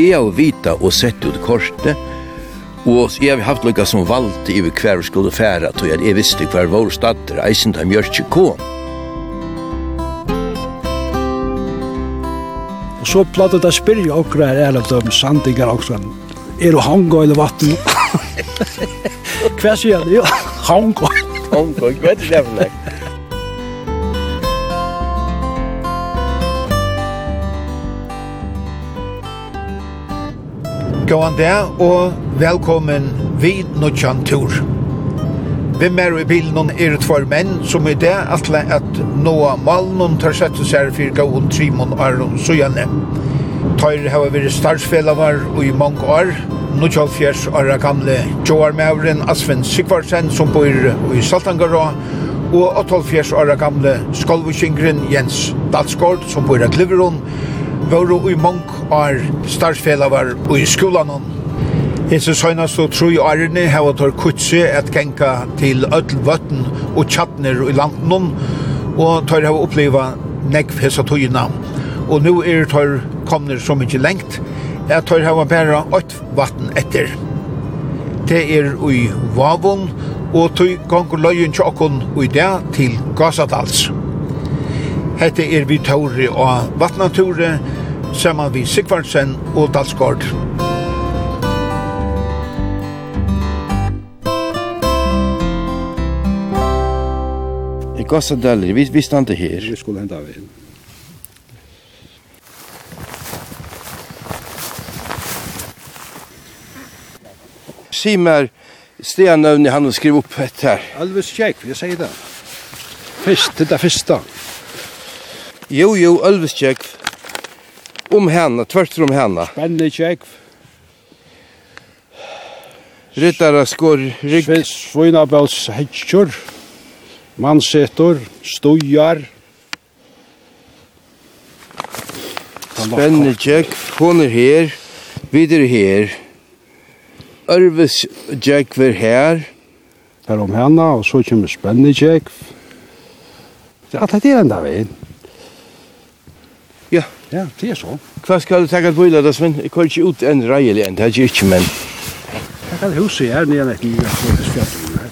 Jeg har vita og sett ut kortet, og jeg har haft lukka som valgt i hver vi skulle færa, tog jeg visste hver vår stadder, eisen da mjørkje kom. Og så platt det spyrja okra er ærlig om sandingar okra. Er du hanga eller vatten? Hva sier han? Jo, hanga. Hanga, hva er det Gåan der, og velkommen vid Nutsjan Tur. Vi mer i bilen er tvær menn som er det atle at noa malen tar sette seg for gåan Trimon Aron Sujane. Tøyre har vært startsfelavar og i mange år, Nutsjalfjers åra gamle Joarmauren Asven Sigvarsen som bor i Saltangarå, og 12 år gamle Skolvusingren Jens Dalsgård som bor i Kliveron, vore i mong ar startsfelavar og i skolan. Hese søgnast og tru i arne har vi tar kutsi at genka til ødelvøtten og tjattner i landen og tar har oppleva negv hesa tøyina. Og nu er tar komner så mykje lengt at tar har bæra ått vatten etter. Det er ui Vavon og tøy gongur løyen tjokkon ui det til Gasadals. Hette er vi tåre og vattnature, saman vi Sigvardsen og Dalsgård. I Gassadalleri, vi, vi stande her. Vi skulle hente av henne. Simer Stenövni, han har skrivit upp ett här. Alvis check, jag säger det. Fyrst, det där första. Jo, jo, Alvis check om henne, tvert om henne. Spennende kjekk. Rittare skor rygg. Svinabels hetsjur, Mansetor, stojar. Spennende kjekk, hon er her, videre her. Ørves kjekk er her. Her om henne, og så kommer spennende kjekk. Ja, det er enda veien. Ja, det er så. Hva skal du tenke på i da, Sven? Jeg kan ikke ut en reilig enn, det er ikke men... Jeg kan huske her nede etter nye fjøtninger.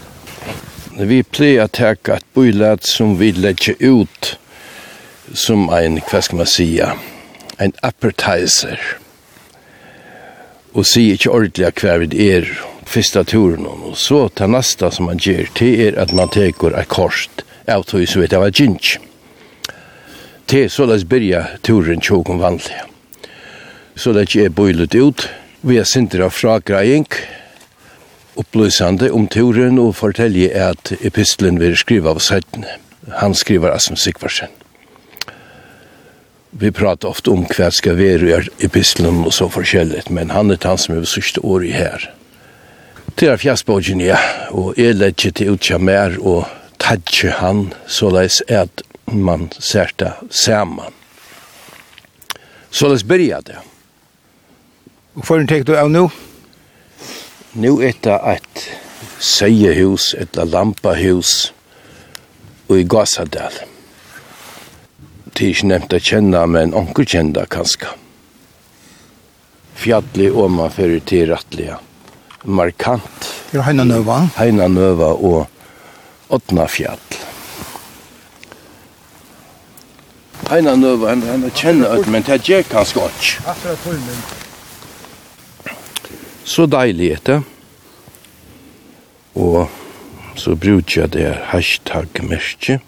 Vi pleier å takke at bøylet som vi legger ut som en, hva skal man sige, en appetizer. Og sier ikke ordentlig hva vi er første turen Og så til neste som man gjør, det er at man teker et kors av tog så vet jeg vad gynns til så lest byrja turen tjokken vanlig. Så lest jeg bøylet ut, vi er sinter av fragreiing, opplysande om turen og fortelje at epistlen vil skriva av sættene. Han skriver Asm Sigvarsen. Vi pratar ofte om hva skal være i epistlen og så forskjellig, men han er han som er sørste i her. Til er fjastbågen, ja, og jeg legger til utkja mer og tadje han, så leis at man särta samman. Så det började. Och för en tek du av nu? Nu er det et sejehus, et lampahus og i Gassadal. Det er ikke nevnt å kjenne, men onker kända kanskje. Fjadli og man fører til rattliga. Markant. Det är Heina Nøva. Heina Nøva og Åtna fjall. Einar nøve, han, han kjenner alt, men det gjør kanskje ikke. Akkurat tunnen. Så deilig etter. Og så bruker jeg det hashtag-merket.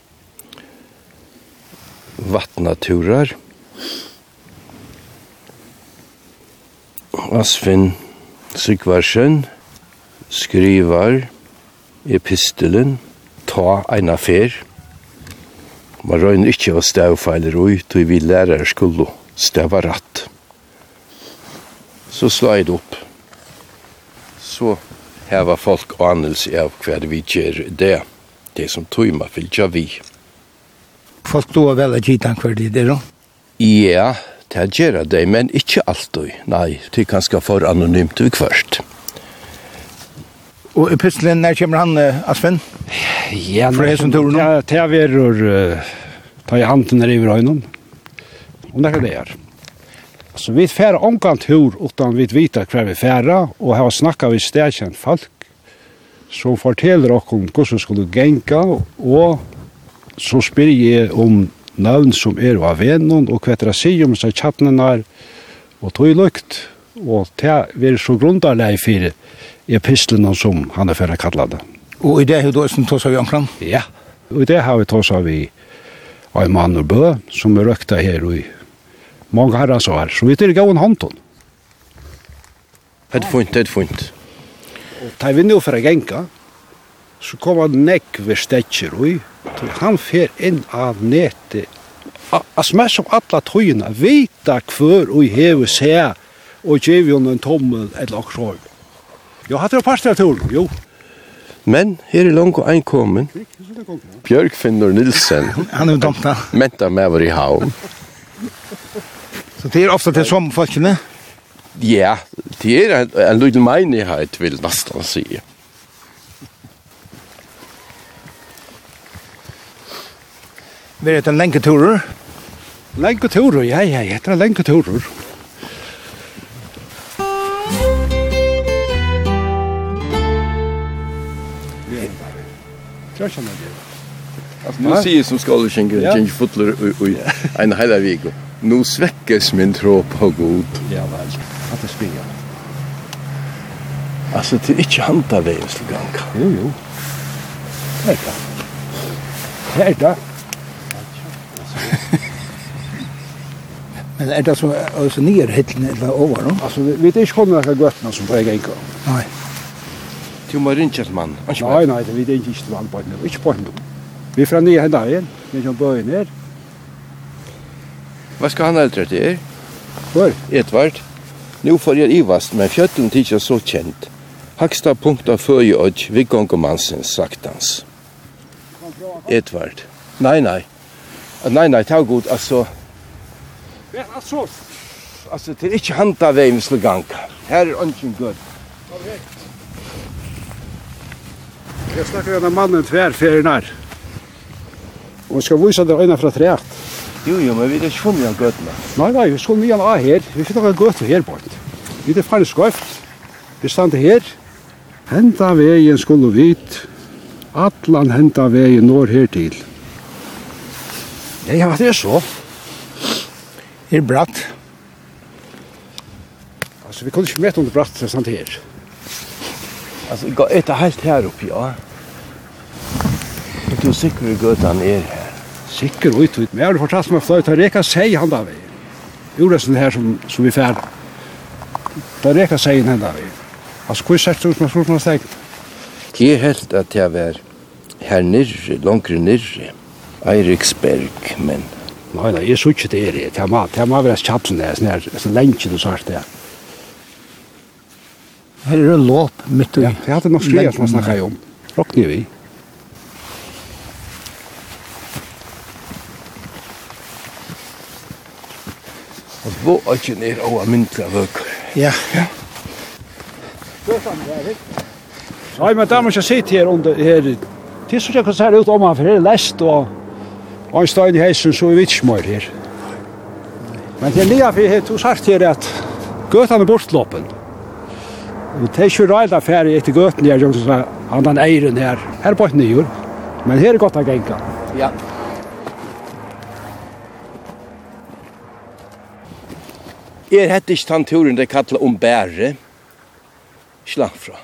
Vattnaturer. Asfinn Sigvarsen skriver epistelen ta ein fer Man røyner ikke å stavfeiler ui, tog vi lærere skulle stava ratt. Så slår jeg det opp. Så heva folk anelse av hva vi gjør det. Det som tøyma fylgja vi. Folk då vel at gitan hver det er, da? Ja, det gjør det, men ikke alltid. Nei, det er ganske for anonymt vi kvart. Og epistelen, når kommer han, Aspen? Aspen? Ja, for det som tror nå. Det er verur, ta i handen her i vrøynen. Og det er det her. Så vi færre omgang tur utan vi vita hver vi færre, og har snakka vi stedkjent folk, som forteller okkom hvordan skulle genka, og så spyr jeg om navn som er av vennom, og hva det sier om seg tjattene og tog lukt, og det er så grundarleg for epistlen som han er for kallet det. Og i det har du også tås av Jankland? Ja, og i det har vi tås av i en mann og bø, som er røkta her i mange herrens år. Så vi tar gav en håndtånd. Det er funnet, det er fint. Da vi nå fra genka, så kommer nekk ved stetjer til Han fer inn av nete Altså meg som alla tøyina vita hver og hever seg, og gjev jo en tommel eller akkurat. Jo, hatt det jo parstret til. Jo. Men her er langt einkommen. Bjørk Finnur Nilsen. Han er domta. Menta med var i havn. Så det er ofte til sommerfolkene? Ja, det er en, en liten menighet, vil nesten si. Vi er en lenge turer. Lenge turer, ja, ja, det er lenge turer. tror ikke han har det. Alltså nu ser som skall skänka det gick fotler och en heila vecka. Nu svekkes min tro på god. Ja vel, at det spinga. Altså, det er ikke hanta vägen till gang. Jo jo. Det kan. Det er det. Men er det så altså, nye hittene, eller over, då? Altså, vi vet inte kommer några gøttene som på egen Nei. Du må rinja til mann. Nei, nei, det er ikke til mann på henne. Ikke på henne. Vi er fra nye hendene igjen. Vi er som bøyen her. Hva skal han eldre til er? Hvor? Edvard. Nå får jeg ivast, men fjøtlen tidsi er så kjent. Haksta punkt av føje og vi gong om saktans. Edvard. Nei, nei. Nei, nei, ta god, altså. Ja, altså. Altså, det er ikke handa veien vi skal ganga. Her er ønsken gøy. Jeg snakker om mannen tver ferien her. Og vi skal vise det øyne fra treet. Jo, jo, men vi er ikke funnet igjen gøtene. Nei, nei, vi skal mye av her. Vi finner noen gøter her bort. Vi er ferdig skøft. Vi stande her. Henta veien skulle vit. Atlan henta veien når her til. Ja, ja, det er så. Her bratt. Altså, vi kunne ikke møte om det bratt, det er sant her. Alltså jag går ett helt här uppe ja. Du sikker i gøtan er her. Sikker ut ut. Men jeg har fortalt meg for det er reka seg han da vi. Joresen her som, som vi fær. Det er reka seg han da vi. Altså hvor sett ut med spørsmål steg? Det er helt at jeg var her nyrre, langere nyrre. Eiriksberg, men... Nei, nei, jeg så ikke det er det. Det må være kjapt som det er, sånn lenge du sagt det. Ja. Her er det låp mitt i. Ja, det hadde nok skrevet som jeg snakket om. Råkner vi. Og bo ikke ned over myndla vøker. Ja. ja. Nei, men der må jeg sitte her under her. Det som jeg kan se ut om han, for her er lest og og en stein i heisen, så er vi ikke mer her. Men det er nye for jeg har sagt her at gøtene er bortlåpen. Ja. Det er ikke reit ferie etter gøten her, som sa, han den eieren her. Her på et nyår, men her er godt å genka. Ja. Er hette ikke den turen det kallet om bære? Slang fra.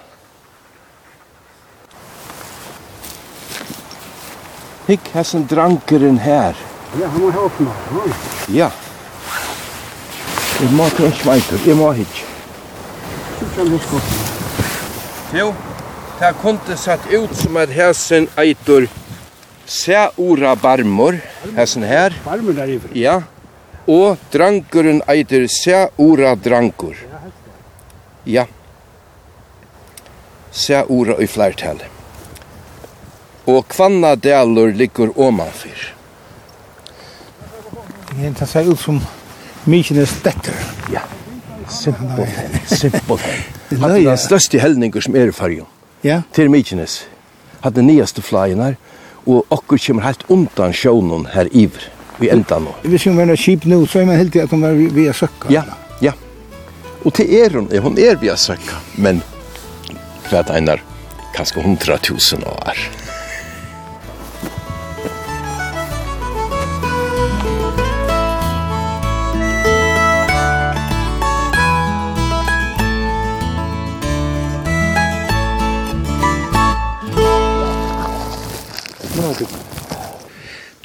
Hikk hessen drankeren her. Ja, han må ha åpna. Ja. Jeg må ikke veitur, jeg må ikke. Sjúkran. Jo, det kunde satt ut som at hæsen eitur Sæura barmor, hæsen her. Barmor der i Ja, og drangeren eitur Sæura drankur. Ja. Sæura i flertall. Og kvanna delur liggur omanfyr. Det ser ut som mykines detter. Ja. Simpelthen, simpelthen. Hatt den største helninger som er i fargen. Ja. Til Mykines. Hatt den nyaste flyen her, og okkur kommer helt undan sjånen her iver. Vi enda nå. Hvis hun var kjip nå, så er man helt til at hun var via søkka. Ja, ja. Og til er hun, hun er via søkka, men hva er det einar, kanskje hundra tusen år.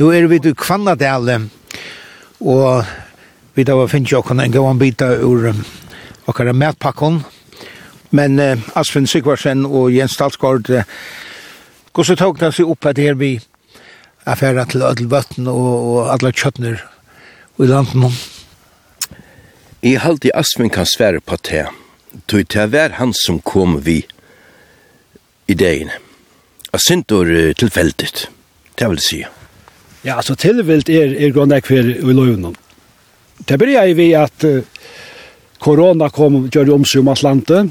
Nu er vi til Kvannadale, og vi da finnes jo en gåan bita ur okkara medpakken, men uh, Asfinn Sigvarsen og Jens Dalsgaard, uh, hvordan tok det seg opp at her vi affæra til Ødelbøtten og, og alle kjøttner i landet Jeg halte Asfinn kan svære på det. Tog til å være han som kom vi ideen. Jeg synes det tilfeldigt, det vil jeg si. Ja, altså tilvilt er, er grunn av hver i løven. Det blir jeg ved at uh, korona kom og gjør om seg om landet.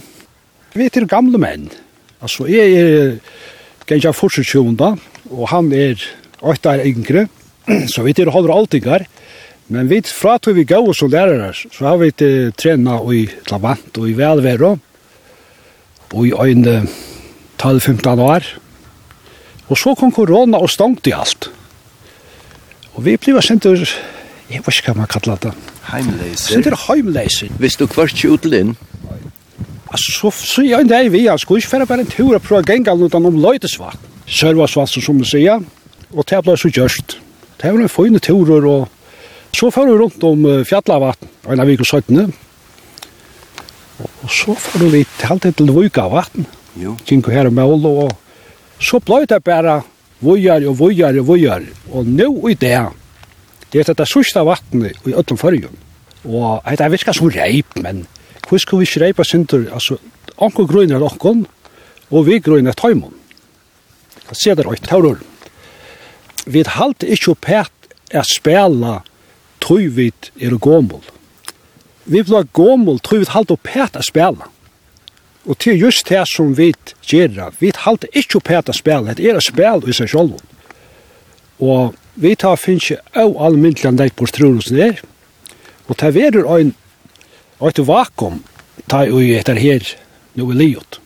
Vi er til gamle menn. Altså, jeg er ganske fortsatt og han er åtte er yngre, så vi er til holder alltingar. Men vi fra tog vi gav som lærere, så har vi til trena i Lavant og i Velvero, og i øyne 12-15 år. Og så kom korona og stångt i alt. Og vi blir ble sentur, jeg vet ikke hva man kallar det. Heimleiser. Sentur heimleiser. Hvis du kvart ikke utlinn? Altså, så, så jeg en dag vi, jeg skulle ikke fære bare en tur og prøve å genga utan om løytesvatt. Sørvarsvatt, som du sier, og det ble så gjørst. Det var en fine turer, og så fær vi rundt om fjallavatn, og en av vik og søttene. Og så fær vi til halvtid til Vukavatten. Jo. Kinko her og Mål, og så ble det bare vojar og vojar og vojar. Og nu i det, det er dette sørste vattnet i ødelen førjen. Og det er virkelig så reip, men hvordan skal vi ikke reipa synder? Altså, anker grønner er anker, og vi grønner er tøymon. Jeg ser det røyt, taurur Vi halte ikke opp at er spela tøyvit er gomul Vi blir gommel, tøyvit halte opp at er spela. Og til just det som vi gjør, vi halte ikke opp etter spil, det er et spil i seg selv. Og vi tar finnes ikke av allmyndelig anlegg på strunen der. Og det er en, et vakuum, det er jo etter her, nå er livet.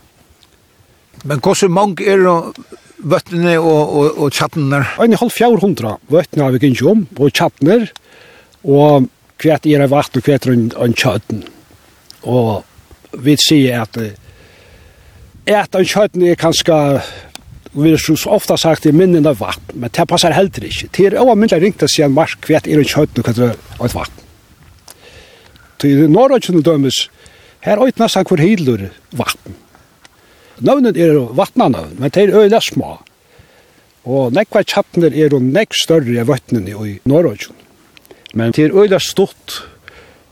Men hvordan mange er det vøttene og, og, og tjattene? En halv fjord hundra vøttene har vi ikke om, og tjattene, og hvert er vatt og hvert er en tjatten. Og vi sier at at av kjøtten er kanskje vi har så ofta sagt i minnen av vatten, men det passar heller ikke. Det er også mindre ringt å si en mark hva er en kjøtt og hva er et vatten. Til Norrøkjene dømes, her er nesten hvor hildur vatten. Nøvnen er vattnanøvn, men det er øyla små. Og nekva kjattner er jo nekk større av vattnene i Norrøkjene. Men det er øyla stort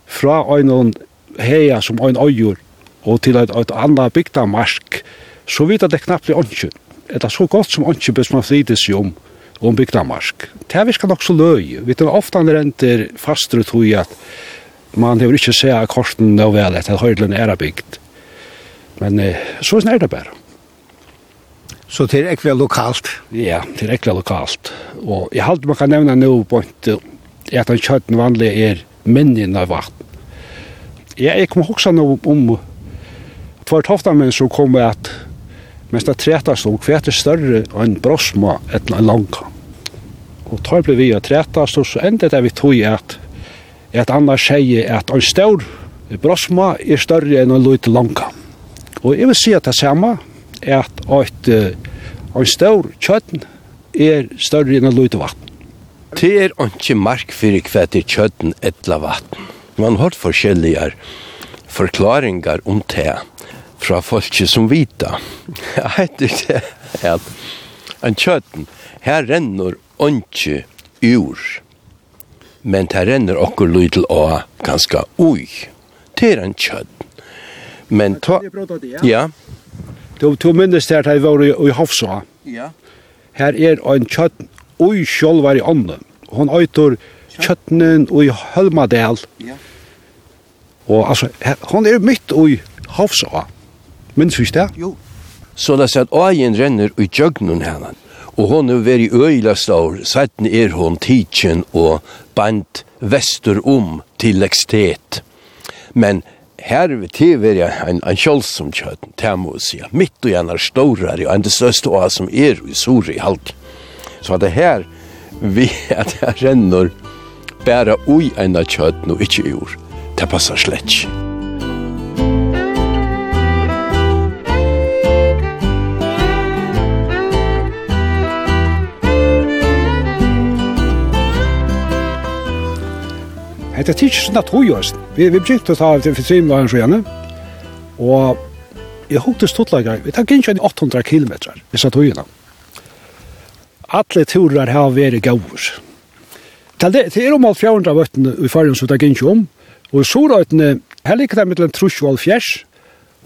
fra øynene heia som øyn øyjord og til eit, eit anna bygda mark, så vidt det knappt blir åndsjø. Det er så godt som åndsjø bør man frides jo om, om bygda mark. Det virker nok så løy. Vi tar ofta han renter fastere tog at man hever ikke se av korten og vel etter høyden er bygd. Men eh, så er det bare. Så det er ekvelig lokalt? Ja, det er ekvelig lokalt. Og jeg halte man kan nevna nå på at han kjøtten vanlig er menn av vatten. Jeg, jeg kom også nå om tvær hofta som så kom at mest at treta stod kvært er større enn brosma eller en lanka. Og tar ble vi at treta stod så enda det vi tog at et annar sier at en stor brosma er større enn en lite langa. Og jeg vil si at det samme er at et en stor kjøtten er større enn en løyte vatten. Det er ikke mark for hva det kjøtten etla vatten. Man har forskjellige forklaringer om det fra folket som vita. Jeg vet ikke at en kjøtten, her renner åndsje ur, men her renner okkur lydel og ganske ui. Det er en kjøtten. Men ta... Ja. Du, du minnes det at jeg var i Hofsa. Ja. Her er en kjøtten ui sjolvar i ånden. Hon øytor kjøttenen ui Hølmadel. Ja. Og altså, hon er mitt ui Hofsa. Minns vi det? Jo. Så det er at øyen renner i djøgnen henne. Og hon er veri øyla stor, sætten er hon tidsen og bant vestur om til lekstet. Men her til veri en, en kjølsom kjøtten, det må si. Mitt og gjerne stårare, og en det største oa som er i sore i halvt. Så det her, vi at jeg renner bæra ui enn kjøtten og ikkje i ur. Det passar slett Det er ikke sånn at hoyast. Vi vi bjekt at hava til fyrir var sjøna. Og jeg hugte stuttlagar. Vi tar ikke 800 kilometer. Vi satt hoyna. Alle turer har vært gavur. Til det, til er om alt 400 vøtten i fargen som det gikk ikke om, og i Sorøytene, her liker det mellom trus og fjers,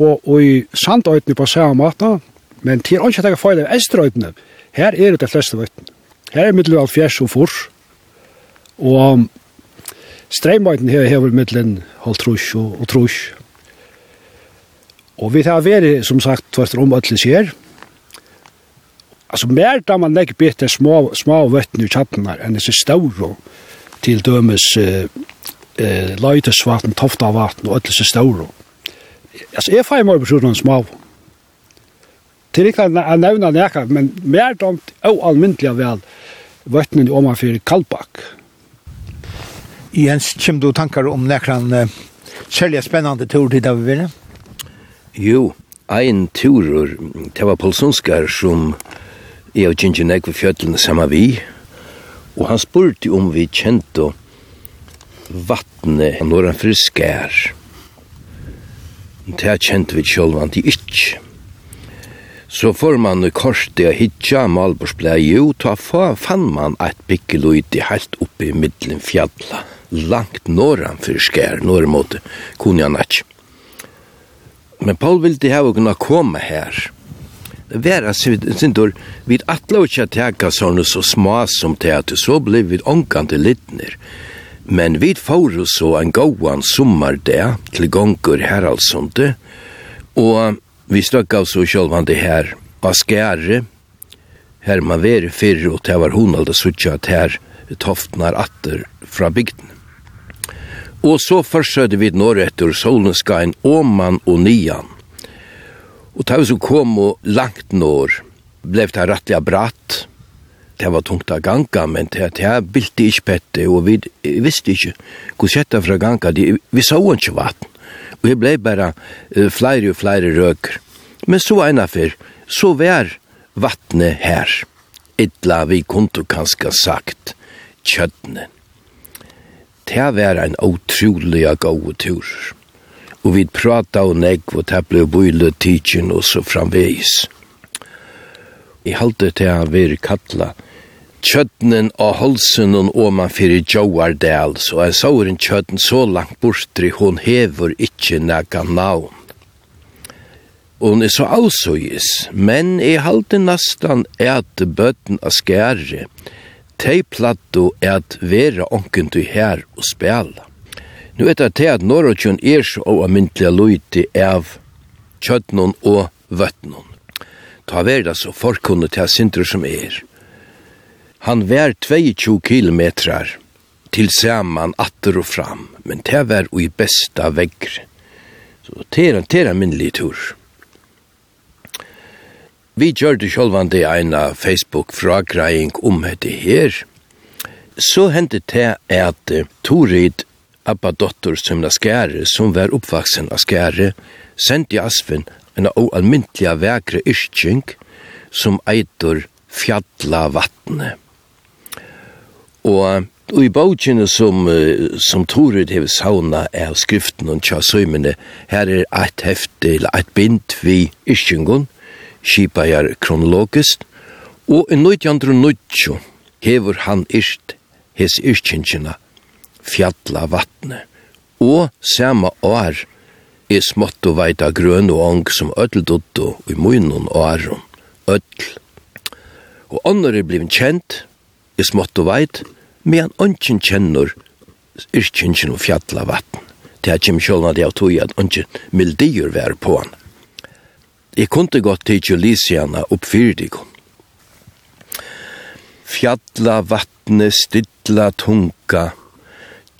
og i Sandøytene på samme måte, men til å ikke ta feil av Estrøytene, her er det de fleste vøtten. Her er mellom alt fjers og fors, og Streimøyden her hever mittelen holdt trus og, og trus. Og vi tar veri, som sagt, tvert om alle skjer. Altså, mer da man legger bitte små, små vøttene i tjattene enn disse stauro til dømes eh, eh, løytesvatten, toftavatn og alle disse større. Altså, jeg får meg besøkene små. Til ikke å nevner nekka, men mer da almindelig vel vøttene i omanfyr Kalbakk Jens, kjem du tankar om nekran uh, særlig spennande tur til David Vire? Jo, ein turur, det var Polsonskar som er av Gingin Egg var samme vi, og han spurte om vi kjente vattnet når han friskær. Det kjente vi sjølvan til ikke. Så får man korset og hitja malborsblei, jo, ta fa fann man eit byggeløyde helt oppe middelen fjalla langt norran fyrir skær, norr mot Kunjanach. Men Paul ville hava kunna koma her. Det var sindur, vid atla ikkje teka sånne så små som teater, så blei vi ånkande littner. Men vi får så en gauan sommar det, til gongur Haraldsunde, og vi strakk av så sjølvande her av skære, her man veri fyrir, og det var hon alda suttja at her toftnar atter fra bygden. Og så forsøkte vi nå etter solenskain Åman og Nian. Og da vi så kom og langt når, ble det rettelig bratt. Det var tungt av ganga, men det, det bilte ikke pette, og vi visste ikke hvor sjette fra ganga, de, vi så ikke vatten. Og det ble bare uh, flere og flere røker. Men så en så var vattnet her. Idla vi kunne kanskje sagt, kjøttene det var en utrolig god tur. Og vi prata og negg, og det ble bøylet tidsin og så framveis. Jeg halte til han vir kattla Kjøttenen og holsen og åman fyrir Joardal, så jeg så en kjøtten så langt bortri, hon hever ikkje nega navn. Og hon er så avsøyes, men jeg halte nastan et bøtten av skære, Tei plattu at vera onken du her og spela. Nu etter til at Norrøtjøn er så oamyndelig løyti av kjøttnån og vøttnun. Ta verda så forkunnet til sindru som er. Han vær 22 kilometrar til saman atter og fram, men det var i besta veggr. Så det er en, det er tur. Vi gjør det sjølvande eina Facebook-fragreiing om dette her. Så hendte det at Torid, Abba Dottor som er skære, som var oppvaksen av skære, sendte i Asfen en av almyntliga vekre yrkjeng som eitur fjalla vattnet. Og Og i bautjene som, som Torud hever sauna er av skriften og tja søymene, her er eit hefte eller eit bind vi iskjengon, skipajar kronologist, og i 1990 hever han irst hes irskinkina fjalla vatne, og sama år er smått og veita grøn og ong som öll dotto i munnen og aron, öll. Og ånder er blivin kjent, er smått og veit, men ongen kjenner irskinkina fjalla vatn. Det er kjem sjålna det av tog at ongen mildier vær på han. Jeg kunne gått til Julisiana oppfyrdigon. Fjalla vattne stilla tunga,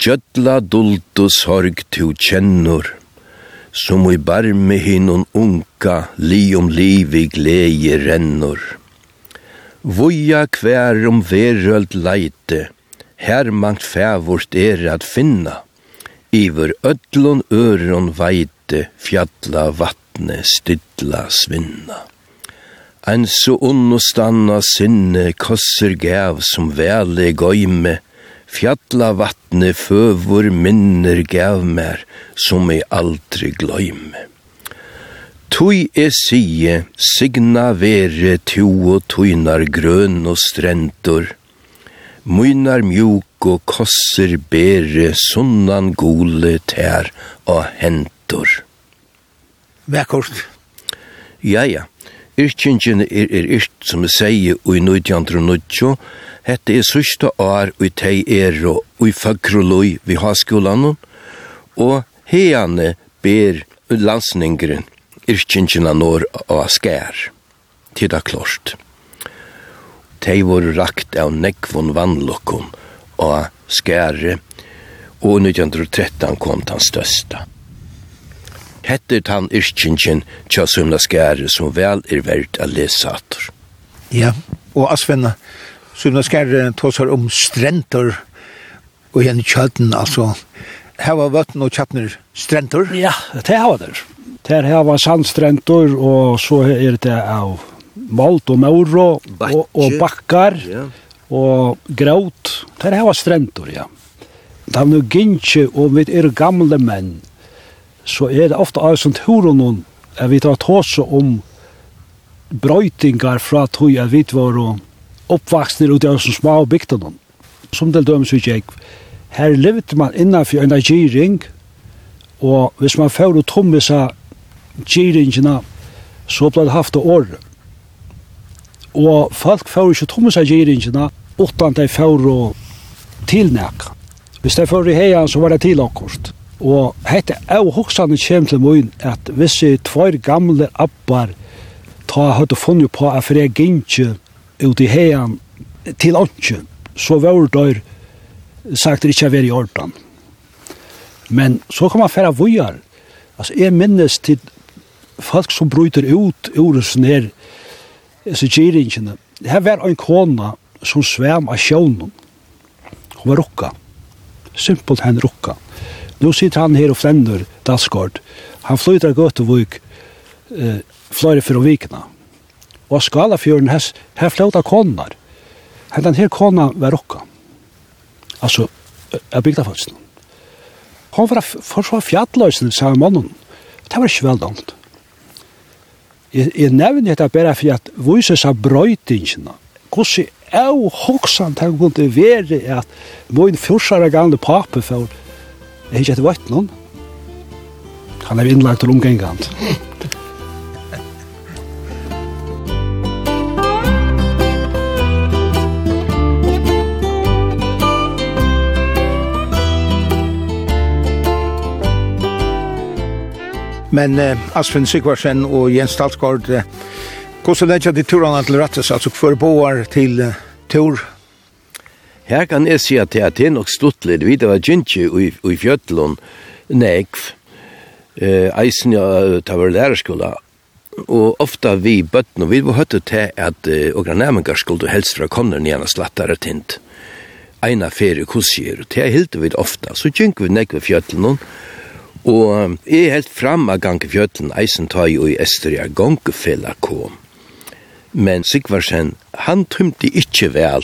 Gjødla duldu sorg tu kjennur, Som i barme hinun unga, Li om livi gleie rennur. Voja kvær om veröld leite, Her mangt fævort er at finna, Iver ödlun øron veite, Fjalla vattne stidla svinna. Ein så unnostanna sinne kosser gav som vele gøyme, fjalla vatne føvor minner gav mer som ei aldri gløyme. Tui e sige, signa vere tu og tuinar grøn og strentor, Muinar mjuk og kosser bere sunnan gole tær og hentor vekkort. Ja, ja. Yrkjengjen er, er yrkt, som vi sier, og i 1990, hette er sørste år og tei er og i fagroloi vi har skolan, og heiane ber landsningren yrkingen når av skær. til det klart. Tei var rakt av nekvon vannlokkon av skære, og 1913 kom den største hette han yrkingen tja sumna skære som vel er verdt a lesator. Ja, og Asvenna, sumna skære tåsar om strentor og igjen kjøten, altså, hava vøtten og kjapner strentor? Ja, det hava der. Det hava sandstrentor, og så er det av malt og mauro og, og bakkar ja. og graut. Det hava strentor, ja. Det er noe gynnskje, og vi er gamle menn, så er det ofte av som tror noen at vi tar tåse om brøytingar fra tog at vi var oppvaksne ut av som små bygden Som til dømes vi gikk. Her levde man innenfor en giring, og hvis man får å tomme seg giringene, så ble det haft av året. Og folk får ikke tomme seg giringene, utan de får å tilnækka. Hvis de får i heian, så var det tilakkost. Og hette av hoksane kjem til møyen at visse tvær gamle abbar ta høyde funnet på at fyrir gynnsje ut i heian til åndsje, så var det sagt det ikke være i ordan. Men så kan man færa vujar. Altså, jeg minnes til folk som bryter ut ordet ned sigeringene. Her var en kona som svam av sjånen. Hun var rukka. Simpelt henne rukka. Rukka Nu sitter han her og flender Dalsgård. Han flyter gøtt og vik eh, fløyre for vikene. Og Skalafjøren, her, her fløter konar. Hentan her kona var rokka. Altså, jeg bygde faktisk. Hon var for så fjalløsene, sa mannen. Det var ikke veldant. Jeg, jeg nevner dette bare for at vise seg brøytingene. Hvordan er jo hoksan til å kunne være at min fyrsere gamle pape for Jeg hikker etter vattnen. Han er innlagt til omgengant. Men eh, Asfinn Sigvarsen og Jens Stalsgaard, eh, hvordan er det de turene til rettes, altså for boer til eh, tur Her kan jeg si at det er nok stuttlig, vi det var gynnskje i fjøtlån, nekv, eisen ja, ta var lærerskola, og ofta vi bøtten, og vi var høttet til at uh, okra nærmengar skulle helst fra konner nyan slattare tint. Eina ferie kusier, og det hilde vi ofta, så gynk vi negv i fjøtlån, og jeg helt fram av gang i fjøtlån, eisen ta jo i Esteria gongefella kom. Men Sigvarsen, han tømte ikkje vel.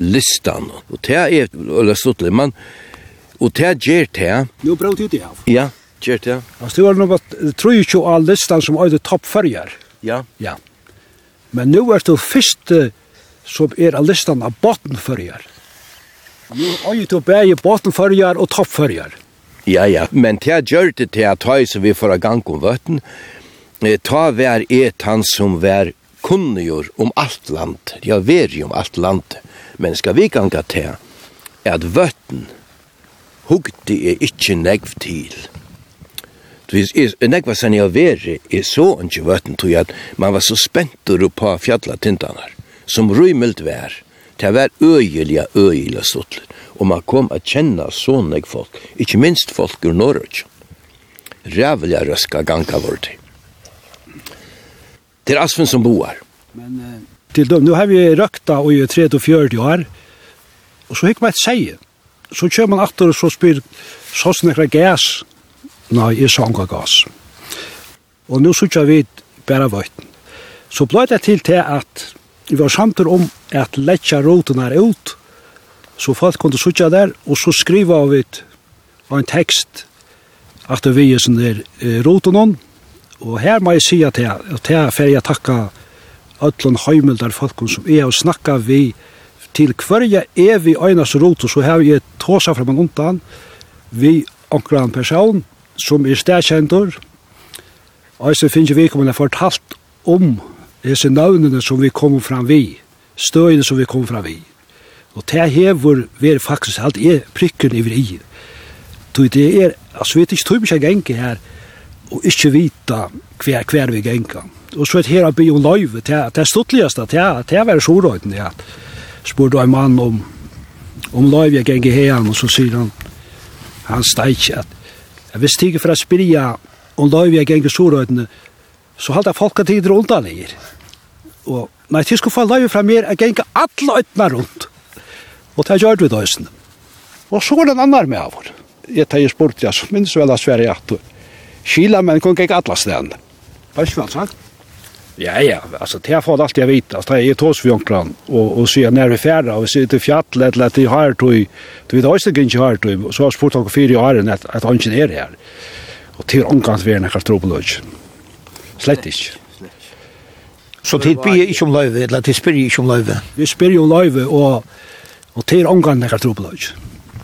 listan. Og det er øyla stuttelig, men og det gjør det. Jo, bra tid det av. Ja, gjør det. Altså, det var noe at tror jo ikke all listan som øyde toppfølger. Ja. Ja. Men nu er det første som er av listan av bottenfølger. Nu øyde du bæge bottenfølger og toppfølger. Ja, ja, men det gjør det til at høy som vi får av gang om vøtten, ta vær et han som vær kunngjør om alt land, ja, vær om alt land, Men skal vi ganga til at vøtten hugdi er ikkje negv til. Hvis negva sen jeg veri er så ikke vøtten tog at man var så spentur på fjalla tindanar som rymelt vær til vær øyelige, øyelige stutler. Og man kom at kjenne sånne folk, ikkje minst folk ur Norrøtjen. Rævlig røska ganga vårt. Det er Asfen som boar. Men til dem. Nu har vi røkta og i 30-40 år, og så hikk man et seie. Så kjør man atter og så spyr, så snakra gas. Nei, jeg sa unga gas. Og nu sykja vi bæra vøyten. Så blei det til til at vi var samtur om at letja roten her ut, så folk kunne sutja der, og så skriva vi en tekst at vi er roten hon, og her må jeg si at jeg, at jeg fer jeg takka öllun heimildar folkum som er og snakka vi til hverja evig øynas rot, så har jeg tåsa fram undan vi onkran person som er stedkjendur, og så finnes vi kommer fortalt om disse navnene som vi kommer fram vi, støyene som vi kommer fram vi. Og det hever vi faktisk alt er prikken i i. Det er, altså vi vet ikke genge her, og ikke vita hver, hver vi genga og så er her av byen løyve, det er stortligast, det er, det er veldig sorøyden, ja. Spurte en mann om, om løyve jeg gikk her, og så sier han, han steik, at jeg visste ikke for å spyrja om løyve jeg gikk i sorøyden, så halda folk at tider rundt han her. Og nei, til skulle få løyve fra mer, jeg gikk alle øytene rundt. Og det gjør vi da, døysen. Og så var det en annan med av henne. Jeg tar spurt, jeg minns vel av Sverige at Kila, men kun ikke alle stedene. Hva er det, vel sagt? Ja, ja, altså, det har fått alt jeg vet. altså, det er tås för onklan og och se när vi färra och sier til fjäll eller at det har tog. Du vet också ikke har tog. Så har spurt dere fire år än at att han inte är här. Och till onkans vi tro på kartropolog. Slett ikke. Så det blir ikke om løyve, eller det spyrir ikke om løyve? Vi spyr om løyve, og, og det er omgang nekkar tropeløy.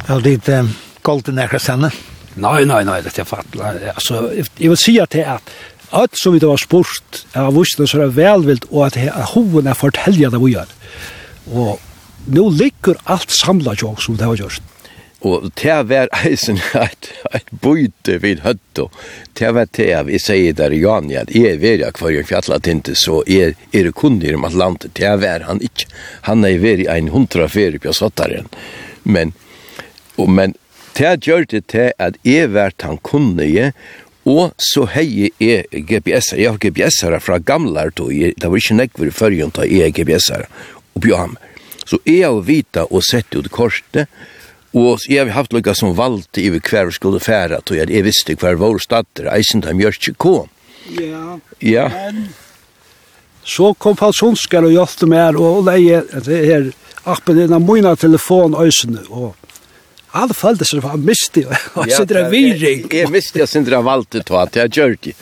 Ja, det er um, golden nekkar senne? Nei, nei, nei, det er fatt. Altså, jeg vil si at det er at Alt som vi da var spurt av vursene så er velvilt og at hoven er fortelja det vi gjør. Og nå ligger alt samla jo som det var gjort. Og det var eisen et, et bøyte vid høtto. Det var å, jeg sier der i Jani at jeg er veri akvar i fjallat tinte så er, er kunnir om Atlantet. Det var han ikke. Han er veri ein hundra feri på sattaren. Men, og, men til å gjøre det til at jeg vært han kunnige Og så hei er GPS, jeg har GPS-er fra gamle tog, det var ikke nekver i førjen til jeg er GPS-er oppi ham. Så jeg har vita og sett ut korset, og jeg har haft lukka som valgt i hver vi skulle færa, tog jeg visste hver vår stater, eisen til mjørk kom. Ja, ja. men så kom Falsonskar og hjelpte meg og leie her appen innan mine telefon øysene, og all fall det så var misti og så det virring. Jeg misti jeg sindra valde to at jeg gjør det.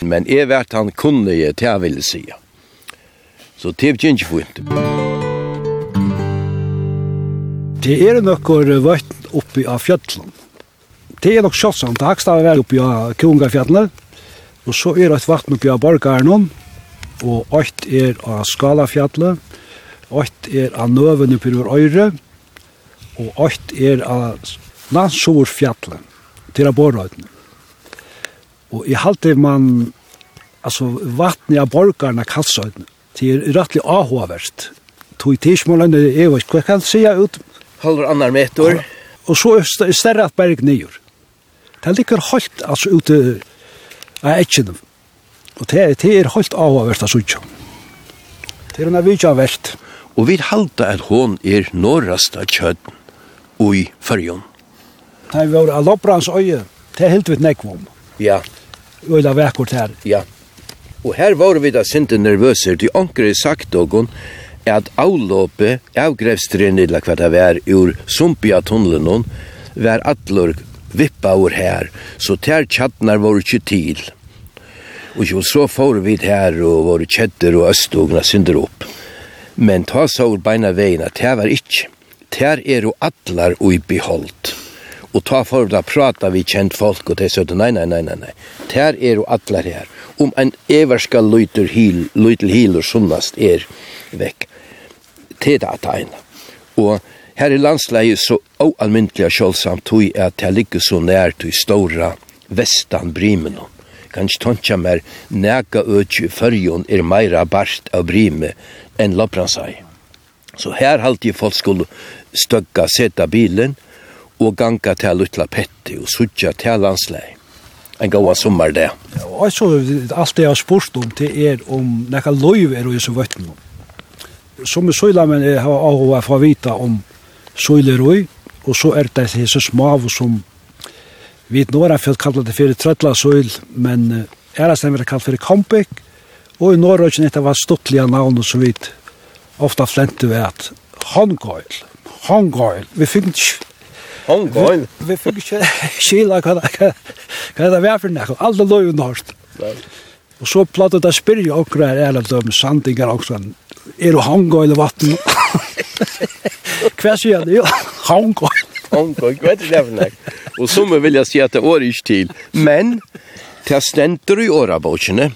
Men jeg vet han kunne jeg til jeg ville si. Så det er ikke fint. Det er nokkur vøtt oppi av fjallen. Det er nok sjåtsamt. Det haksta er oppi av Kungafjallene. Og så er det vatten oppi av Borgarnon. Og ått er av Skalafjallet. Ått er av Nøven oppi av Øyre. Og og åkt er av landsjord til av Borøyden. Og i halte man altså vattnet av borgarna Kalsøyden til rettelig avhåverst. Tog i tidsmålene, jeg vet hva kan jeg si ut. Halver annar meter. Og så er større at berg nyer. Det ligger holdt altså ute av etkjene. Og det, det er holdt avhåverst av Suttjøen. Det er en av vitsja verst. Og vi halte at hon er norrast av kjøtten i fyrjon. Det var vår Aloprans øye, det er helt vidt nekvom. Ja. Øyla vekkort her. Ja. Og her var vi da sinte nervøser, de anker sagt dogon, at avlåpet av grevstren eller hva det var ur sumpia tunnelen var atlur vippa ur her, så ter tjattnar var ikke til. Og jo, så får vi her og våre kjetter og østogna synder opp. Men ta så ur beina veien at det var ikke ter er jo atlar ui beholdt. Og ta for da prata vi kjent folk, og det søtte, nei, nei, nei, nei, nei. Ter er jo atlar her. Om en everska løyter hil, løyter hil og sunnast er vekk. Det det at eina. Og her i landsleie så oalmyntlig og kjølsamt tog at jeg ligger så nær i stora vestan brimen Kanskje ikke tåntja mer nega øtju fyrjon er meira bart av brime enn lopransai. Så her halte jeg folk skulle støgga seta bilen og ganga til Lutla Petti og sutja til landslei. En gaua sommar det. Og så alt det jeg har spurt om til er om nekka loiv er og jesu vøtten. Som i søylamen er har avhåa å vita om søylerøy, og så er det hese smav som vi nå er fyllt kallat det fyrir trøtla søyl, men er det stemmer kallat fyrir kompik, og i Norrøkjen etter var stuttlige navn og så ofta flente ved at hongoil Hongkong. Vi fick inte... Hongkong? Vi vi fikk ikke kila hva det var for nekko. Alle lå jo norsk. Og så plattet jeg spyrja okra her eller døm sandingar også. Er du Hongkong eller vatten? Hva sier han? Jo, Hongkong. Hongkong, hva er det for nekko? Og som vil jeg si at det er ikke til. Men, til stender i årabåkene.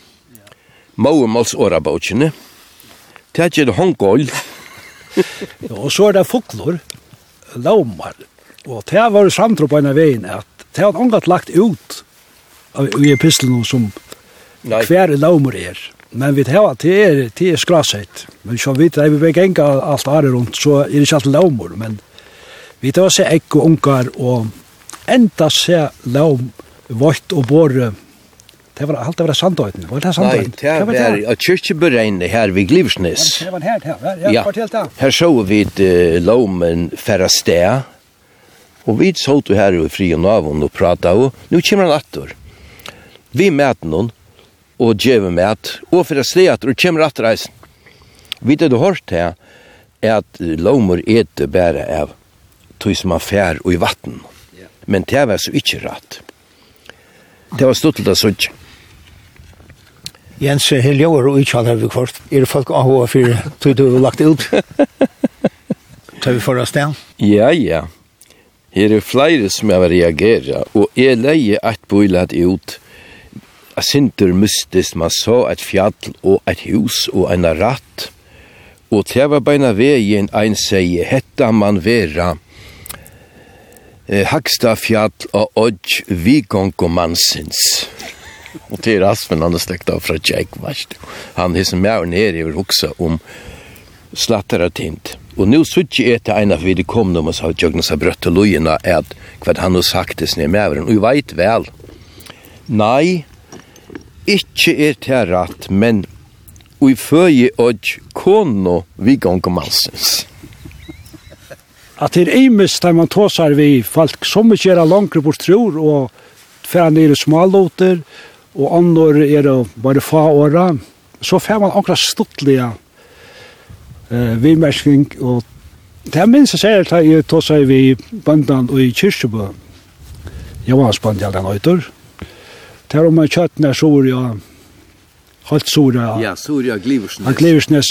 Mauermals årabåkene. Det er ikke Hongkong. og så er det foklor, laumar, og det var samtro på en av veien at det har angat lagt ut i epistelen som Nei. hver laumar er. Men vi tar det er, det er skrasett. Men så vidt, jeg vil ikke enga alt are rundt, så er det ikke alt laumar, men vi tar seg ekko ungar og enda se laum, vått og båre Det var alt det var sandøyden. Var det sandöjden? Nej, det var ett kyrkjeberegne her vid Glivsnes. Det var här, her, Ja, fortäll det. Her så vi ett lomen sted. Og vi så du her i fri og navn og pratade. Og nu kommer han atter. Vi møter noen og djeve djäver Og færre sted attor och kommer atter reisen. Vi det du hört det här at lomer äter bare av tog som man fær og i vatten. Men det var så ikke rett. Det var stått stort att sådär. Jens, her ljøver og ikke hadde vi kvart. Er det folk av hva for tog du lagt ut? Tar vi for oss det? Ja, ja. Her er flere som har reageret, og jeg leier et bøylet ut Jeg sinter mystisk, man så et fjall og et hus og en ratt, og til var beina veien ein sier, hetta man vera eh, Hagstafjall og Odj Vigongomansins. Og til Aspen, han er slekt av fra Jack, varst. Han hisser med og nere i hoksa om slatter og tint. Og nu suttje er til en av vi kom når man sa Jøgnes har brøtt til lojene at hva han har sagt til sned med og jeg vet vel nei ikke er til rett men og i føje og kono vi gong mansens At det er imes der man tåsar vi folk som ikke er langere bort tror og fer nere smalåter og annor er det bare fa åra, så får man akkurat stortlige eh, vimerskning, og det er minst jeg ser at jeg tog seg vi bandan og i Kyrkjebø, jeg var spant i øyter det er om man kjøttene så var jeg, Halt Sura. Ja, Sura Gliversnes. Han Gliversnes.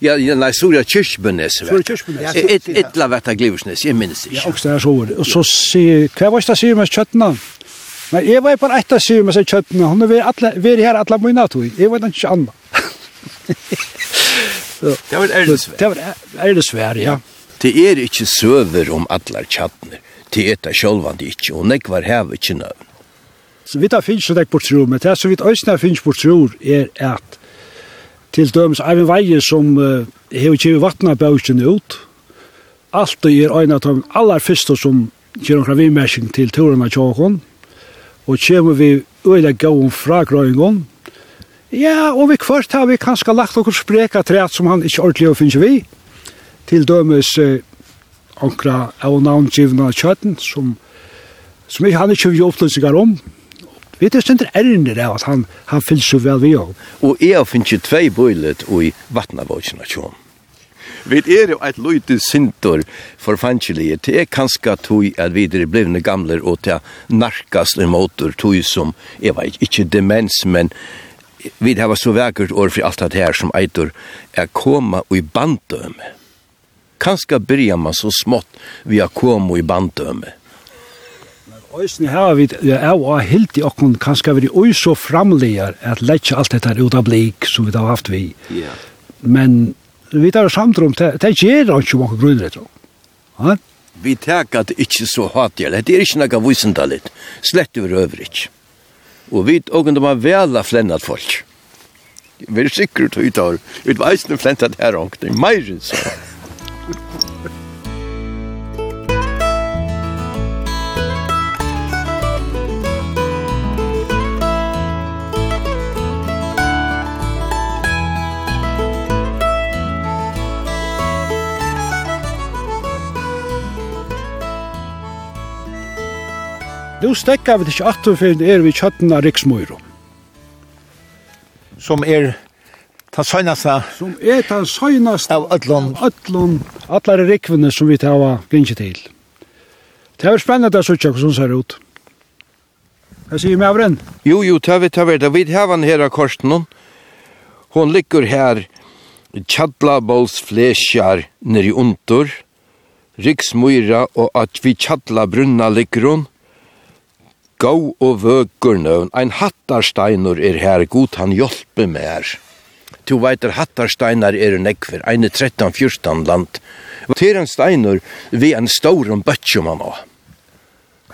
Ja, ja, nei, Sura Kyrkjebønes. Sura Kyrkjebønes. Et, et, et la vetta Gliversnes, jeg minnes ikke. Ja, også det er så. Og så sier, hva var det sier med kjøttene? Ja. Men jeg var på ett av syv med seg kjøttene. Hun er vært her alle mine av tog. Jeg var ikke annet. Det var erdesvær. Det var erdesvær, ja. Det er ikke søver om alle kjøttene. Det er det sjølvande ikke. Og nek var hev ikke nøvn. Så vi tar finnes jo nek på tro, men det som vi øyne finnes på tro er at til dømes av en som uh, hever ikke vattnet ut. Alt er øyne av de aller første som gjør noen vimmersing til turen av tjåkon og kommer vi øyla gåum fra grøyngon, ja, og vi kvart har vi kanskje lagt okkur spreka træt som han ikke ordentlig finnes vi, til dømes eh, onkra av navngivna kjøtten som, som ikke, han ikke vi opplysningar om, Vi er stendt ærende av at han, han fyllt så vel vi og. Og jeg finnes jo tvei bøylet i vattnavåsina kjøm. Vi er jo et løyte sintor for fangelige. Det er kanskje tog at vi er blivne gamle og til narkas i motor tog som, jeg vet ikke demens, men vi har så vekkert år for alt det her som eitor er koma og i bandøme. Kanskje byrja man så smått vi har koma og i bandøme. Øysene her vi er og helt i okken kanskje vi er så framleger at letje alt dette ut av blik som vi har haft vi. Men vi tar samtrum, det gjør han ikke mange grunner, jeg Ja? Vi teker det ikke så hatig, det er ikke noe visendalit, slett over øvrig. Og vi åkken de har vela flennat folk. Vi er sikkert av vi vet eisne flentat her omkring, meirins. Nu stekka vi ikke atter for er vi kjøtten av Riksmøyro. Som er ta søgnaste? Som er den søgnaste av ødlån. Ødlån, allar rikvene som vi tar gynne til. Det er spennende å søke hvordan ser ut. Jeg sier meg avrenn. Jo, jo, ta vi, ta vi det. Vi har den her av. Hon ligger her chatla bols flesjar nere i under. Riksmøyra og at vi tjadla brunna ligger hun. Gå og vøkur nøvn, ein hattarsteinur er her, god han hjelpe mer. Tu veiter hattarsteinar er nekver, eine 13-14 land. Til en steinur vi en staurum bøtjum han også.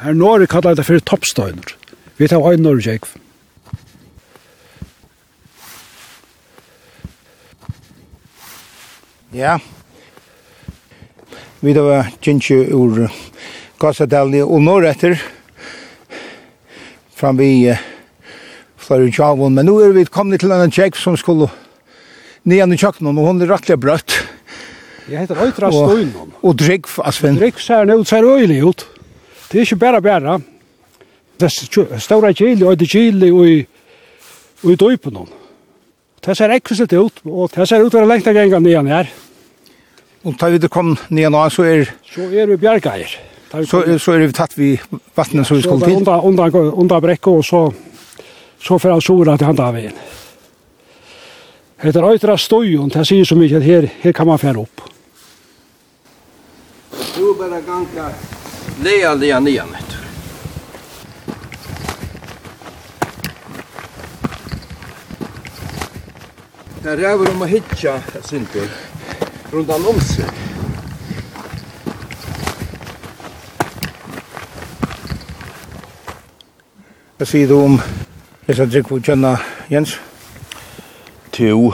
Her Norge kallar det fyrir toppsteinur. Vi tar ein Norge ekv. Ja. Vi tar kjentje ur Gassadalje og norretter, fram vi uh, flere tjavon, men nå er vi kommet til en tjekk som skulle nian i kjøkkenen, og hun er rettelig brøtt. Jeg heter Øytra Støynon. Og, og drikk, Aspen. Drikk ser ut, ser øylig ut. Det er ikke bare bare. Det er større kjili, og det kjili, og i i døypen. Det ser ekkert ut, og det ser ut til å lengte ganger nian her. Og da vi kom nian nå, så er... Så er vi bjergeier. Så, så er det tatt vi vattnet som vi skulle til? Under, under, under brekket, og så, så får han sora til han av veien. Det er øytra och det sier så mye at her, her kan man fære opp. Du bara ganga lea lea nian nettur. Det er ræver om å hitja, Sintur, rundan om seg. Hva sier du om det som drikker kjønna, Jens? Jo,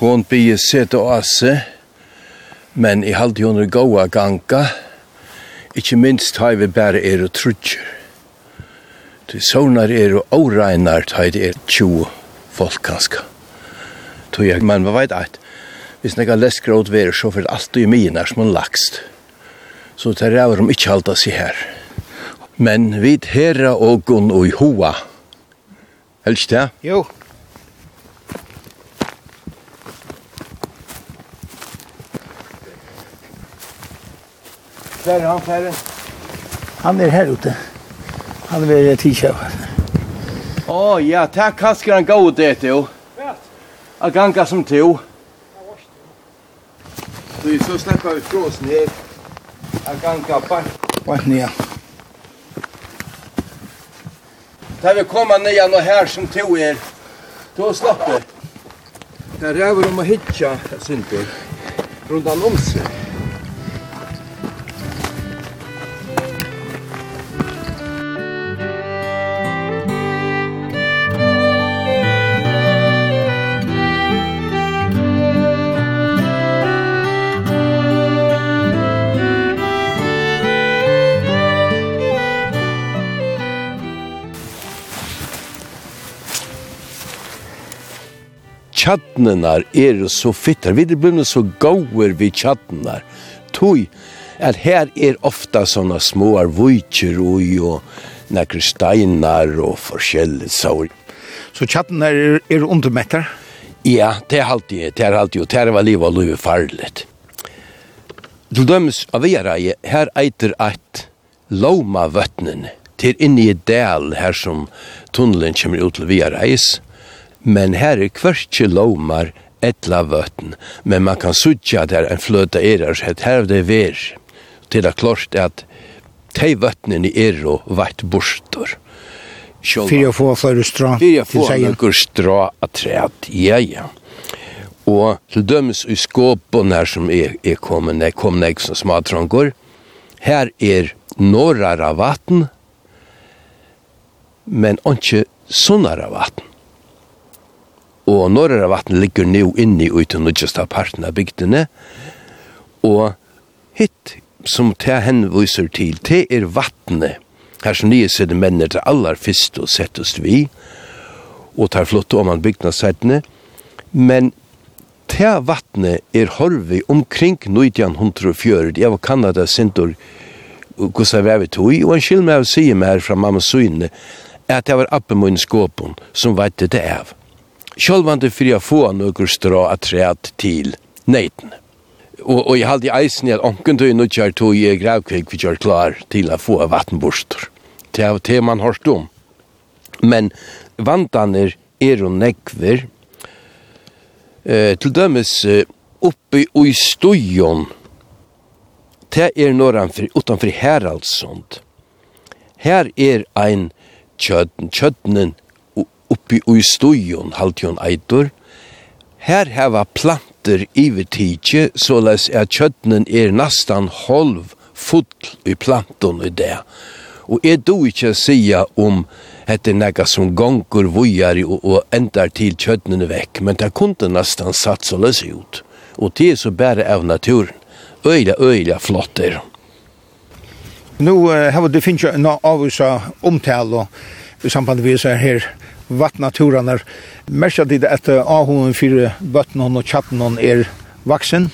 hon blir sett og asse, men i halde hon er gåa ganga, ikkje minst har vi bare er og trutjer. Det sånar er og åregnar har det er tjo folk ganske. Tog jeg, men hva veit eit, hvis nekka leskråd verer så fyrir alt du i myen er som en lakst, så det er av dem ikkje halda seg her. Men vi herra og gun og i hoa. Helst det? Jo. Der er han ferdig? Han er her ute. Han er ved tidskjøver. Å oh, ja, takk kanskje han gå det til jo. A ganga som to. Så så slipper vi fra oss ned. A ganga bare. Bare ned. Da vi koma nian og her som to er, då slapp det. Det er over om å hitja, Sintur, rundan om seg. tjadnenar er så fittar. Vi blir så gauer vi tjadnenar. Tog at her er ofta såna små vujtjer og jo nekker steinar og forskjellig saur. Så tjattnenar er, er undermettar? Ja, det er alltid, det er alltid, det er var liv og liv farligt. Til dømes av Viereie, her eiter at Loma vøtnen, til inni i del her som tunnelen kommer ut til Viereis, men her er kvartje lomar etla vøtten, men man kan sutja der en fløta er, så her er det ver, til det klart at de vøttene er og vart bostor. Fyrir å få flere strå til seg. Fyrir å få strå at træt, ja, ja. Og til dømes i skåpen her som er, er kommet, jeg kom nek som smadrangor, her er norra vatten, men ikke sunnara vatten og norra vatten ligger nu inni i den nødgjeste parten av bygdene, og hitt som te henviser til, te er vattnet, her som nye siden menn til aller fyrst og settest vi, og tar flott om han bygdene sættene, men te vattnet er horvi omkring 1940, jeg var Kanada sintor, Gustav Vevitoi, og en skil med å si meg her fra mamma søyne at jeg var appen min skåpen som vette det av sjølvande fyrir jeg få noen strå at træt til neiten. Og, og jeg halde i eisen i at onken tog nu kjær tog i gravkvik vi kjær klar til å få vattenborster. Det er det man har om. Men vantaner er og nekver. Eh, til dømes oppe i stujon det er norranfri, utanfri Heraldsund. Her er ein kjøtten, kjøttenen oppi ui stuion haltion eitur, her heva planter så les er kjøttnen er nastan holv full i planton i det. Og er du ikkje sia om etter nega som gonger vujar og, og endar til kjøttnene vekk, men det kunne nastan satt så les ut. Og det er så bare av naturen. Øyla, øyla flott er. Nu har du finnes jo en avvisa omtale i samband med seg her vattnaturen er mersa dit at ahoen fyrir bøtten og tjatten er vaksen.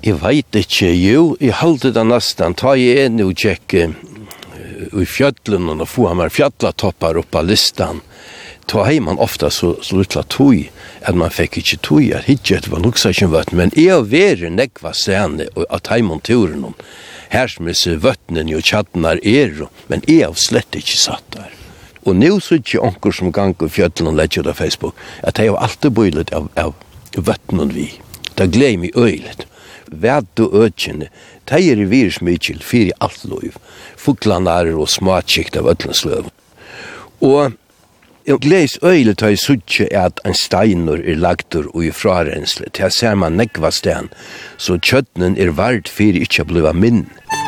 Jeg veit ikke, jo, jeg halte det nesten, ta jeg en og tjekk i fjöllun og få ham her fjallatoppar opp av listan. Ta hei man ofta så, så lutla tui, at man fekk ikkje tui, at hitje etter var nuksa ikkje vøtten, men jeg og veri nekva sene at hei man turen om. Her som jeg ser jo tjadnar er, men jeg har slett ikkje satt der. Og nå så ikke onker som ganger fjøtlen og legger av Facebook, at jeg har alltid bøylet av, av og vi. Det gleder meg øylet. Vært og økjene, det er i virus mykjel, i alt lov. Fuklanar og smatskikt av vøtlens løv. Og jeg gledes øylet tar jeg suttje at en steiner er lagtur og i frarensle. Det ser man nekva sten, så kjøttenen er vart fyre ikke bliva minn. Musikk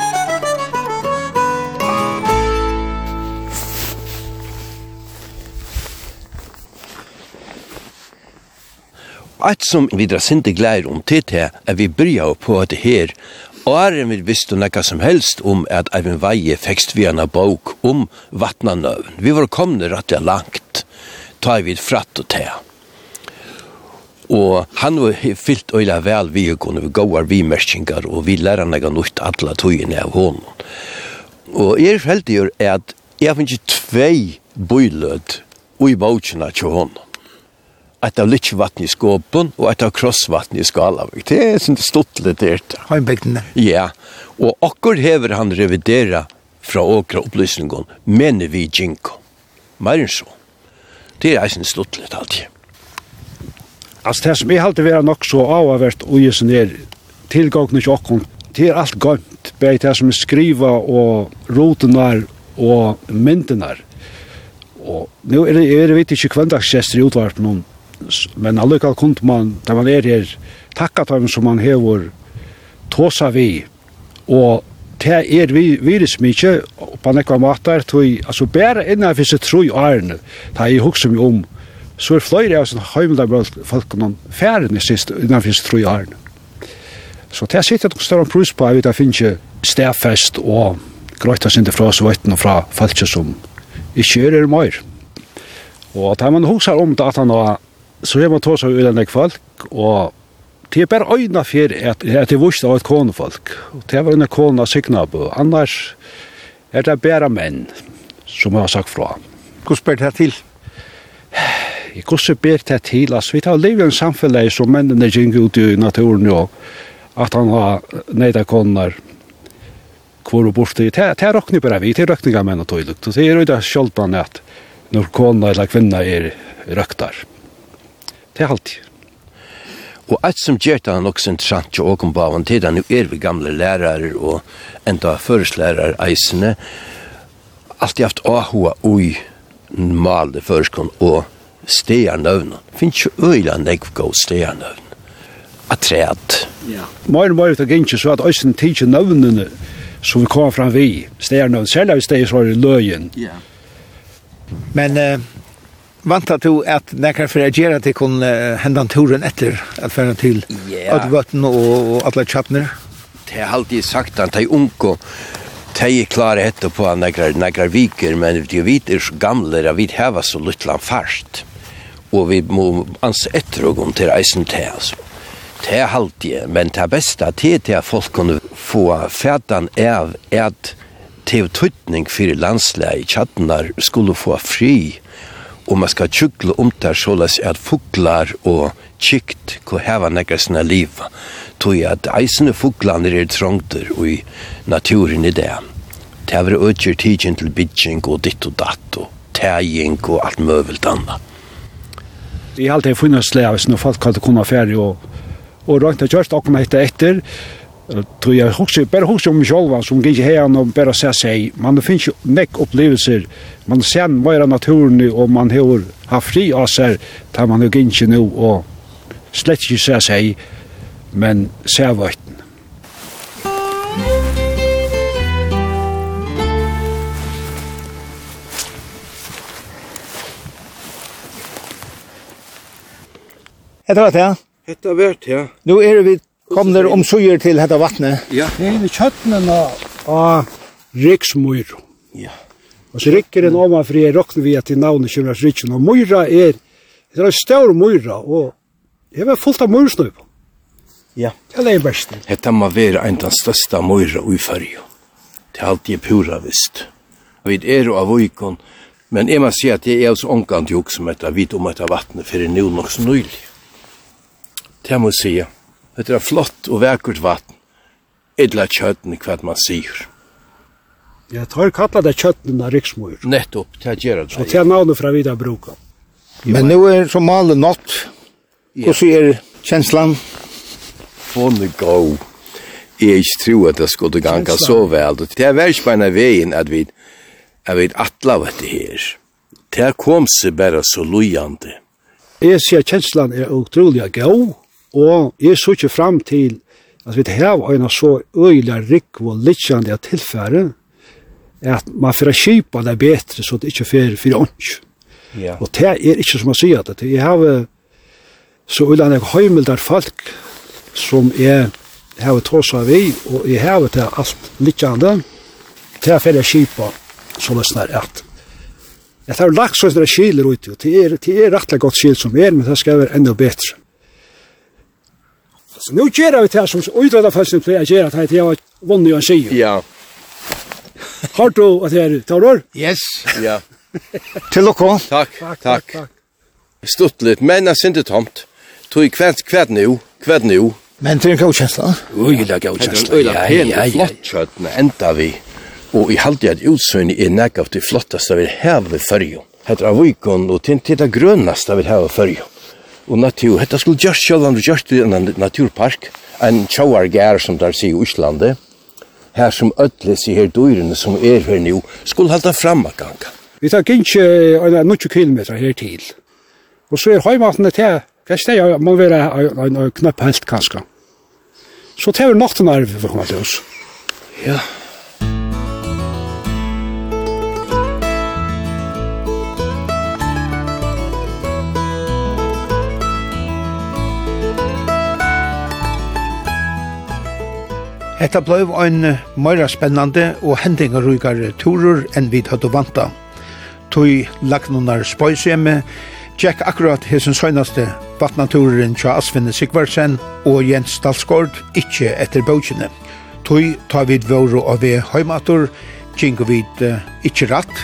Alt som vi drar sinte glær om til til er vi bryr på at det her Åren vil visste nekka som helst om at Eivind Veie fekst vi en bok om vatnanøven. Vi var komne rett langt, ta vi fratt og tea. Og han var fyllt øyla vel vi og kunne vi gåar vi merskingar og vi lærer nekka nutt atla tøyene av hånden. Og jeg er heldig at jeg har finnst tvei bøylød ui bøylød ui bøylød et av lytjevatten i skåpen og et av krossvatten i Skalavik. Det er sånn stottelig der. Heimbygdene. Ja, og akkur hever han revidera fra åkra opplysningen, mener vi Jinko. Mer enn så. Det er eisen litt alltid. Altså det som jeg halte vera nok så avavert og gjør sånn er tilgående til åkken, det er alt gømt, bare det som er skriva og rotenar og myndenar. Og nå er det, er det vidt ikke kvendagsgjester i utvarpen om men allukall kunt man, da man er her, takka dem som man hever tåsa vi, og det er vi virus mykje, og på nekva matar, tog, altså bare innan vi sitt troi årene, da jeg hukse meg om, så er fløyre av sin heimla folk noen færene sist innan vi sitt troi årene. Så det sitter et større prus på, jeg vet, jeg finner stedfest og grøyta sin fra svøyten og fra falskje som ikke er mer. Og da man hukser om datan og så er man tar seg ur denne folk, og det er bare øyne for at, at det vurste av et konefolk. Og det var under kona Signabo. Annars er det bare menn som har sagt fra. Hvordan ber det til? Hvordan ber det til? Altså, vi tar liv i en samfunn som mennene gikk ut i naturen, og at han har nøyde koner hvor og borte. Det er råkning bare vi, det er råkning av menn og tøylukt. Det er jo det sjoldbane at når kona eller kvinner er røktar. Det er alltid. Og alt som gjør det han også interessant til åken på han til, han jo er vi gamle lærere og enda føreslærere eisene, alltid haft ahua ui male føreskånd og stegarnøvnen. Finns jo øyla nekv gå A Atreat. Ja. Møyre møyre det gynnsje så at øysen tidsje nøvnene som vi kommer fram vi, stegarnøvnen, særlig i løyen. Ja. Men uh, Vantar du at nekkar fyrir at gjerra til kun uh, hendan turen etter at fyrir til yeah. Ødvøtten og, og alle tjappner? Det er alltid sagt at de unko de er klare etter på nekar, nekar viker, men de vit er så gamle at vi heva så luttlan fast. Og vi må anse etter og om til eisen til, altså. Det er alltid, men det beste til til at folk kunne få fætan av at til tøytning fyrir landslæg i tjattnar skulle få fri og man skal tjukle om det så løs at fuglar og kikt kan heva nekka sina liv. Tog at eisene fuglane er trångter og i naturen i det det er økker tidsin til bidjing og ditt og datt og tæging og alt møvelt anna Vi har alltid funnet slæv hvis noen folk hadde kunnet ferie og, og rønt og kjørst og kom etter etter tror jag också bara hur som själva som gick här och bara så sig man det finns ju näck upplevelser man ser vad naturen och man hör har fri av sig tar man ju inte nu och slett ju så sig men ser vart Hetta var ja. Hetta var ja. Nu er vi Kom der om suger til dette vattnet? Ja, det er i kjøttene av Riksmøyro. Ja. Og så rikker en omanfri er råkne vi at i navnet kjønner Riksmøyro. Og myra er, det er en større myra, og jeg var fullt av Møyrsnøy på. Ja. Det er det beste. Hetta må være en av den største Møyra i Førjo. Det er alltid pura visst. Og det er av vikon, men jeg må si at det er så omkant jo som etter vidt om etter vattnet, for det er nok så nøylig. Det må jeg si. Det er flott og vekkert vatten. Idla kjøtten hva man sier. Ja, tar kalla det kjøtten av riksmur. Nettopp, det gjør det. Og det er navnet fra videre bruka. Men nå er som malen natt. Hvordan er kjenslan? Fåne gå. Jeg ikke tro at det skulle ganga så vel. Det er vært på en veien at vi at vi atla vet det her. Det kom seg bare så lujande. Jeg sier kjenslan er utrolig god Og jeg så ikke frem til at vi har en så øyelig rik og litjande tilfære at man får kjipa det bedre, så det ikke fyrir for ånds. Ja. Og det er ikke som man at det. Jeg har så øyla nek høymildar folk som jeg har tåsa vi og jeg har det alt litjande til fyrir kjipa så løsner at Jeg tar lagt sånn at det skiler ut, det er, det er rettelig godt skil som er, men det skal være enda bedre. Så nu gjør vi det som utredda følelsen för jeg gjør at jeg har vunnet en tjej. Ja. Har du at det er tar Yes. Ja. Till och takk, takk. Stutt litt, men jeg synes det tomt. Tog kvært, kvært nu, kvært nu. Men det är en god kjensla. Oj, det är en god känsla. Ja, ja, ja. Flott kjøttene, enda vi. Og i halde at utsøgni er nekka av det flottaste vi har ved fyrju. Hetta er vikon og til det grønnaste vi har ved fyrju og natur. Hetta skulle just sjálvan just i en naturpark, en tjóargær som der sig i Íslandi, her som ödle sig her dyrene som er her nu, skulle halda fram að ganga. Vi tar gynnsi 90 kilometer her til, og så er høymatene til, det steg må være en knapp helt kanskje. Så tar vi natten her vi komme til oss. Ja. Hetta blev ein meira spennande og hendingarrykare turur enn vi hadde vanta. Tui lagnunar spøyseme, Jack akkurat hesson søgnaste vatnaturen tja Asvinne Sigvarsen og Jens Dalsgård ikkje etter bøkjene. Tui ta vid våro av vi heimator, kinko vid uh, ikkje ratt,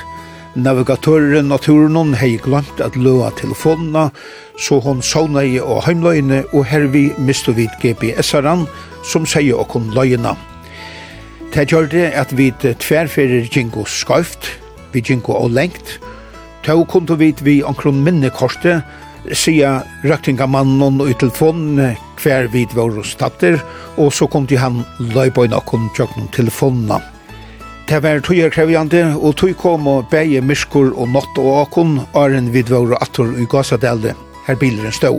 Navigatøren naturen hei glemt at løa telefonene, så hon sovna i og heimløyene, og hervi mistu vid GPS-aran, som sier okkon løyene. Det gjør det at vi tverferer gingo skøyft, vi gingo og lengt, Tau kundu vi vi omkron minnekortet, sia raktingamannen og i telefonen hver vid vår statter, og så kom de han løyboina kun telefonna. telefonene. Det var tøyer krevjande, og tøy kom og beie myskur og nott og akon, aren vid våre attor i gasadelde, her bilen stå.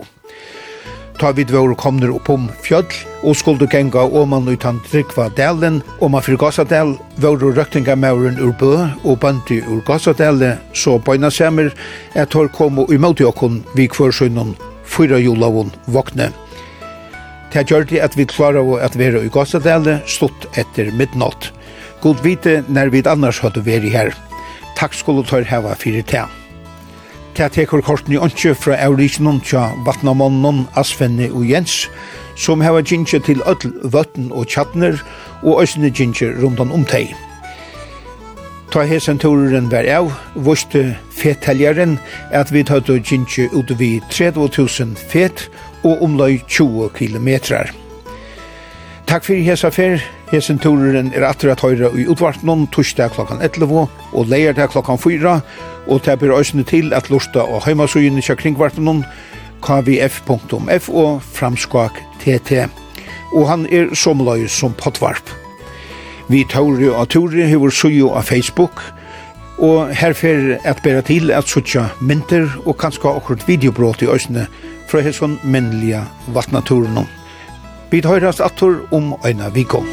Ta vid våre komner opp om fjöll, og skuldu genga oman utan drikva delen, og man fyrir Gazadel, våre røktinga mauren ur bø og bandi ur Gazadelde, så bøyna semmer, et hår kom og imauti akon vi kvørsunnen, fyra julavun vakne. Det gjør det at vi klarer å at være i Gazadele, stått etter midnatt. God vite når vi annars hadde vært her. Takk skulle tør hava fyrir te. Ta tekur korten i åndsjø fra Euriknum tja Vatnamonnen, Asfenne og Jens, som heva gynnskje til öll vøtten og tjattner, og òsne gynnskje rundan om teg. Ta hesen turen var av, våste fetheljaren at vi tøtte gynnskje ut vid 30.000 fet og omløy 20 kilometrar. Takk fyrir hesa fer. Hesen turen er atur at høyra i utvart noen torsdag klokkan 11 og leierdag klokkan 4 og det blir til at lusta og heimasugin kring kringvartnon kvf.f og framskak tt. Og han er som loy som potvarp. Vi tauri og tauri hevur suju av Facebook og herfer at bera til at sutja mynter og kanska akkurat videobrot i òsne fra hesson mennliga vatnaturnon. Vi tar høyrast attor om øyna vikom.